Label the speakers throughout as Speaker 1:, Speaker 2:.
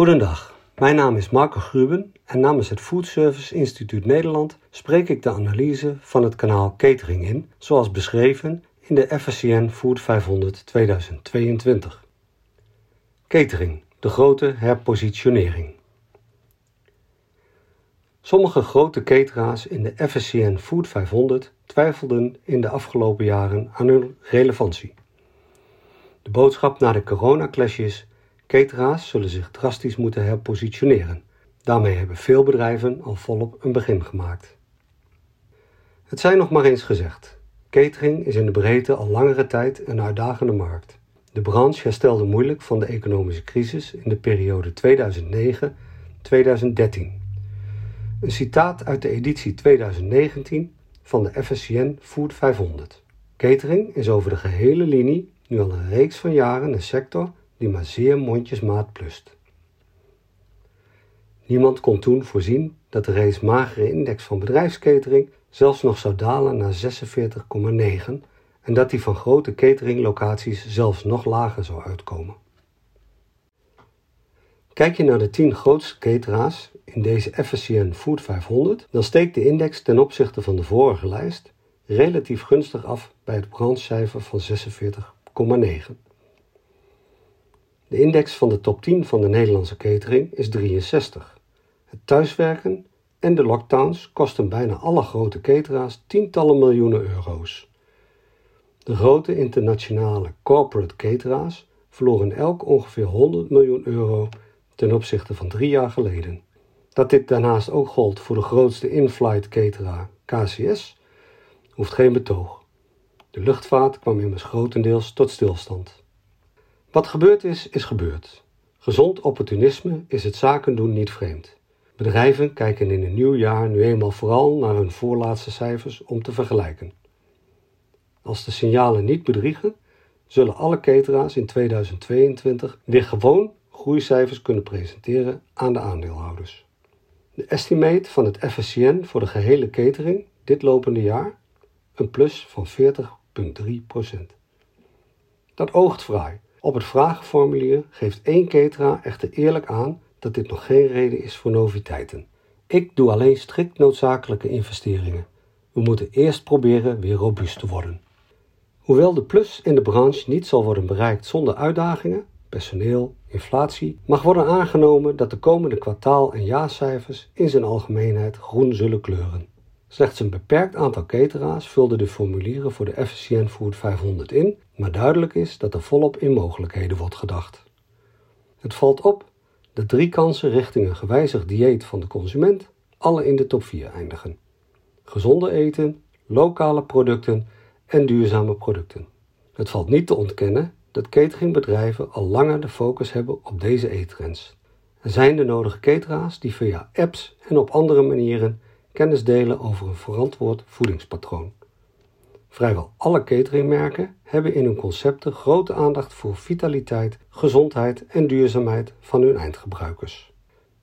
Speaker 1: Goedendag, mijn naam is Marco Gruben en namens het Food Service Instituut Nederland spreek ik de analyse van het kanaal Catering in, zoals beschreven in de FSCN Food 500 2022. Catering, de grote herpositionering. Sommige grote cateraars in de FSCN Food 500 twijfelden in de afgelopen jaren aan hun relevantie. De boodschap na de coronaclash is: cateraars zullen zich drastisch moeten herpositioneren. Daarmee hebben veel bedrijven al volop een begin gemaakt. Het zij nog maar eens gezegd: catering is in de breedte al langere tijd een uitdagende markt. De branche herstelde moeilijk van de economische crisis in de periode 2009-2013. Een citaat uit de editie 2019 van de FSCN Food 500. Catering is over de gehele linie nu al een reeks van jaren een sector die maar zeer mondjesmaat plust. Niemand kon toen voorzien dat de reeds magere index van bedrijfskatering zelfs nog zou dalen naar 46,9 en dat die van grote cateringlocaties zelfs nog lager zou uitkomen. Kijk je naar de 10 grootste cateraars in deze FSCN Food 500, dan steekt de index ten opzichte van de vorige lijst relatief gunstig af bij het branchecijfer van 46,9. De index van de top 10 van de Nederlandse catering is 63. Het thuiswerken en de lockdowns kosten bijna alle grote cateraars tientallen miljoenen euro's. De grote internationale corporate cateraars verloren elk ongeveer 100 miljoen euro ten opzichte van drie jaar geleden. Dat dit daarnaast ook gold voor de grootste in-flight cateraar KCS hoeft geen betoog. De luchtvaart kwam immers grotendeels tot stilstand. Wat gebeurd is, is gebeurd. Gezond opportunisme is het zaken doen niet vreemd. Bedrijven kijken in een nieuw jaar nu eenmaal vooral naar hun voorlaatste cijfers om te vergelijken. Als de signalen niet bedriegen, zullen alle cateraars in 2022 weer gewoon groeicijfers kunnen presenteren aan de aandeelhouders. De estimate van het FSCN voor de gehele catering dit lopende jaar een plus van 40,3%. Dat oogt fraai. Op het vragenformulier geeft één cateraar echter eerlijk aan dat dit nog geen reden is voor noviteiten. Ik doe alleen strikt noodzakelijke investeringen. We moeten eerst proberen weer robuust te worden. Hoewel de plus in de branche niet zal worden bereikt zonder uitdagingen, personeel, inflatie, mag worden aangenomen dat de komende kwartaal- en jaarcijfers in zijn algemeenheid groen zullen kleuren. Slechts een beperkt aantal cateraars vulde de formulieren voor de FCN Food 500 in, maar duidelijk is dat er volop in mogelijkheden wordt gedacht. Het valt op dat drie kansen richting een gewijzigd dieet van de consument alle in de top 4 eindigen. Gezonde eten, lokale producten en duurzame producten. Het valt niet te ontkennen dat cateringbedrijven al langer de focus hebben op deze eettrends. Er zijn de nodige cateraars die via apps en op andere manieren kennis delen over een verantwoord voedingspatroon. Vrijwel alle cateringmerken hebben in hun concepten grote aandacht voor vitaliteit, gezondheid en duurzaamheid van hun eindgebruikers.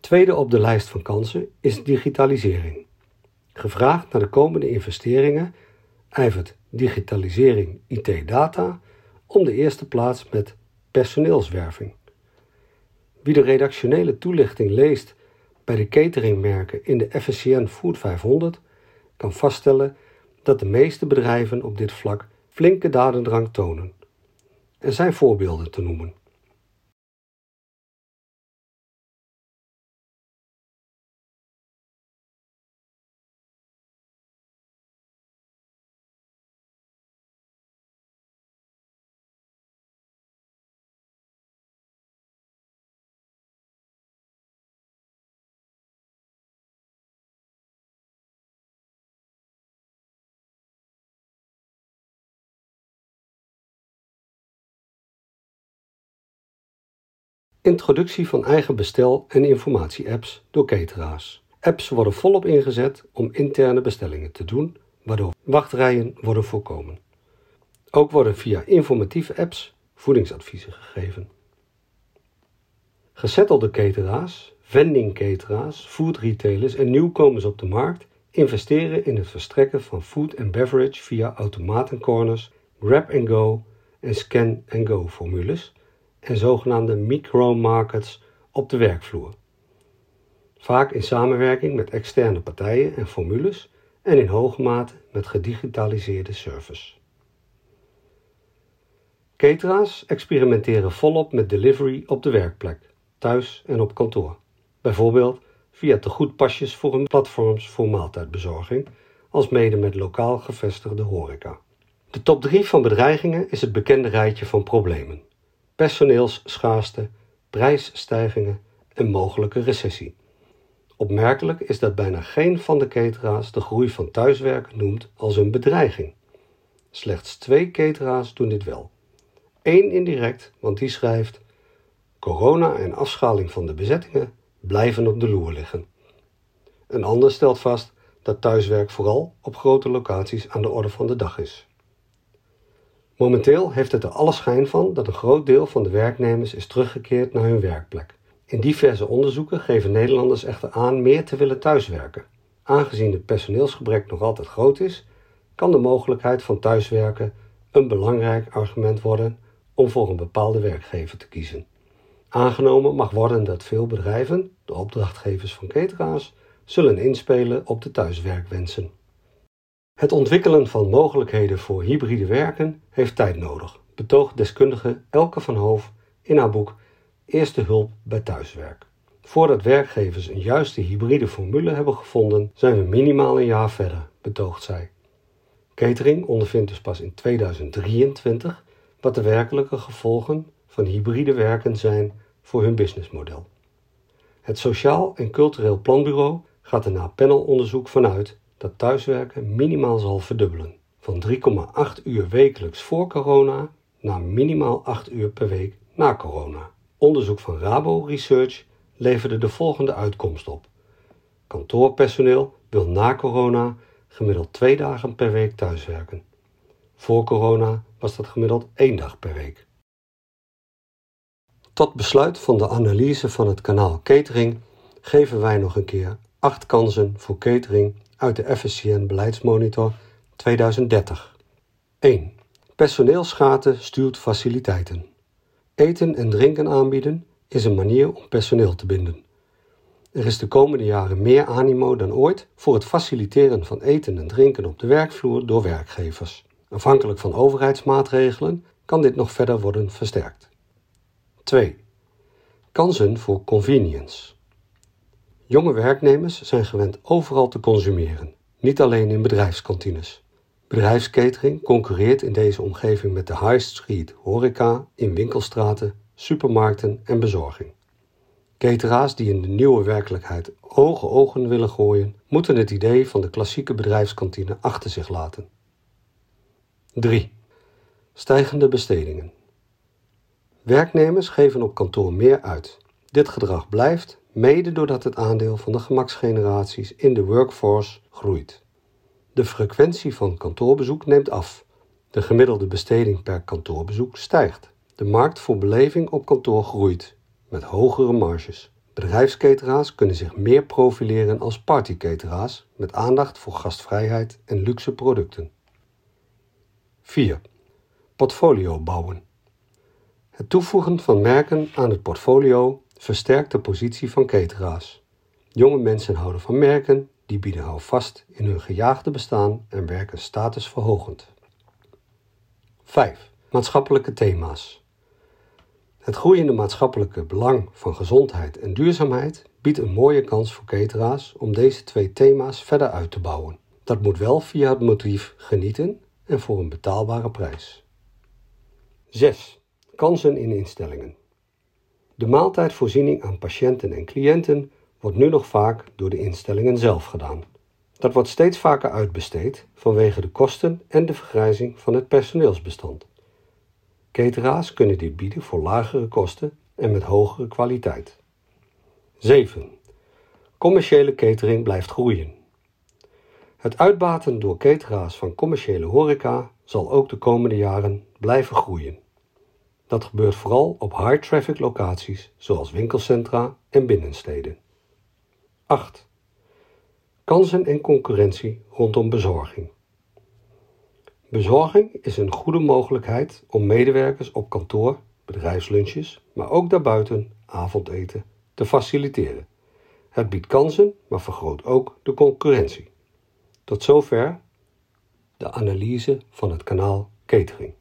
Speaker 1: Tweede op de lijst van kansen is digitalisering. Gevraagd naar de komende investeringen ijvert digitalisering IT-data om de eerste plaats met personeelswerving. Wie de redactionele toelichting leest bij de cateringmerken in de FSCN Food 500 kan vaststellen dat de meeste bedrijven op dit vlak flinke dadendrang tonen. Er zijn voorbeelden te noemen. Introductie van eigen bestel- en informatie-apps door cateraars. Apps worden volop ingezet om interne bestellingen te doen, waardoor wachtrijen worden voorkomen. Ook worden via informatieve apps voedingsadviezen gegeven. Gezettelde cateraars, vending cateraars, food retailers en nieuwkomers op de markt investeren in het verstrekken van food and beverage via automatencorners, grab-and-go en scan-and-go formules en zogenaamde micro-markets op de werkvloer. Vaak in samenwerking met externe partijen en formules en in hoge mate met gedigitaliseerde service. Catera's experimenteren volop met delivery op de werkplek, thuis en op kantoor. Bijvoorbeeld via tegoedpasjes voor hun platforms voor maaltijdbezorging, als mede met lokaal gevestigde horeca. De top 3 van bedreigingen is het bekende rijtje van problemen: personeelsschaarste, prijsstijgingen en mogelijke recessie. Opmerkelijk is dat bijna geen van de catera's de groei van thuiswerken noemt als een bedreiging. Slechts twee catera's doen dit wel. Eén indirect, want die schrijft: Corona en afschaling van de bezettingen blijven op de loer liggen. Een ander stelt vast dat thuiswerk vooral op grote locaties aan de orde van de dag is. Momenteel heeft het er alle schijn van dat een groot deel van de werknemers is teruggekeerd naar hun werkplek. In diverse onderzoeken geven Nederlanders echter aan meer te willen thuiswerken. Aangezien het personeelsgebrek nog altijd groot is, kan de mogelijkheid van thuiswerken een belangrijk argument worden om voor een bepaalde werkgever te kiezen. Aangenomen mag worden dat veel bedrijven, de opdrachtgevers van cateraars, zullen inspelen op de thuiswerkwensen. Het ontwikkelen van mogelijkheden voor hybride werken heeft tijd nodig, betoogt deskundige Elke van Hoof in haar boek Eerste hulp bij thuiswerk. Voordat werkgevers een juiste hybride formule hebben gevonden, zijn we minimaal een jaar verder, betoogt zij. Catering ondervindt dus pas in 2023 wat de werkelijke gevolgen van hybride werken zijn voor hun businessmodel. Het Sociaal en Cultureel Planbureau gaat er na panelonderzoek vanuit dat thuiswerken minimaal zal verdubbelen. Van 3,8 uur wekelijks voor corona naar minimaal 8 uur per week na corona. Onderzoek van Rabo Research leverde de volgende uitkomst op. Kantoorpersoneel wil na corona gemiddeld twee dagen per week thuiswerken. Voor corona was dat gemiddeld één dag per week. Tot besluit van de analyse van het kanaal catering geven wij nog een keer acht kansen voor catering uit de FSCN Beleidsmonitor 2030. 1. Personeelsgaten stuurt faciliteiten. Eten en drinken aanbieden is een manier om personeel te binden. Er is de komende jaren meer animo dan ooit voor het faciliteren van eten en drinken op de werkvloer door werkgevers. Afhankelijk van overheidsmaatregelen kan dit nog verder worden versterkt. 2. Kansen voor convenience. Jonge werknemers zijn gewend overal te consumeren, niet alleen in bedrijfskantines. Bedrijfskatering concurreert in deze omgeving met de high street horeca in winkelstraten, supermarkten en bezorging. Cateraars die in de nieuwe werkelijkheid hoge ogen willen gooien, moeten het idee van de klassieke bedrijfskantine achter zich laten. 3. Stijgende bestedingen. Werknemers geven op kantoor meer uit. Dit gedrag blijft, mede doordat het aandeel van de gemaksgeneraties in de workforce groeit. De frequentie van kantoorbezoek neemt af. De gemiddelde besteding per kantoorbezoek stijgt. De markt voor beleving op kantoor groeit, met hogere marges. Bedrijfskateraars kunnen zich meer profileren als partykateraars met aandacht voor gastvrijheid en luxe producten. 4. Portfolio bouwen. Het toevoegen van merken aan het portfolio versterkt de positie van cateraars. Jonge mensen houden van merken, die bieden houvast in hun gejaagde bestaan en werken statusverhogend. 5. Maatschappelijke thema's. Het groeiende maatschappelijke belang van gezondheid en duurzaamheid biedt een mooie kans voor cateraars om deze twee thema's verder uit te bouwen. Dat moet wel via het motief genieten en voor een betaalbare prijs. 6. Kansen in instellingen. De maaltijdvoorziening aan patiënten en cliënten wordt nu nog vaak door de instellingen zelf gedaan. Dat wordt steeds vaker uitbesteed vanwege de kosten en de vergrijzing van het personeelsbestand. Cateraars kunnen dit bieden voor lagere kosten en met hogere kwaliteit. 7. Commerciële catering blijft groeien. Het uitbaten door cateraars van commerciële horeca zal ook de komende jaren blijven groeien. Dat gebeurt vooral op high-traffic locaties zoals winkelcentra en binnensteden. 8. Kansen en concurrentie rondom bezorging. Bezorging is een goede mogelijkheid om medewerkers op kantoor, bedrijfslunches, maar ook daarbuiten, avondeten te faciliteren. Het biedt kansen, maar vergroot ook de concurrentie. Tot zover de analyse van het kanaal catering.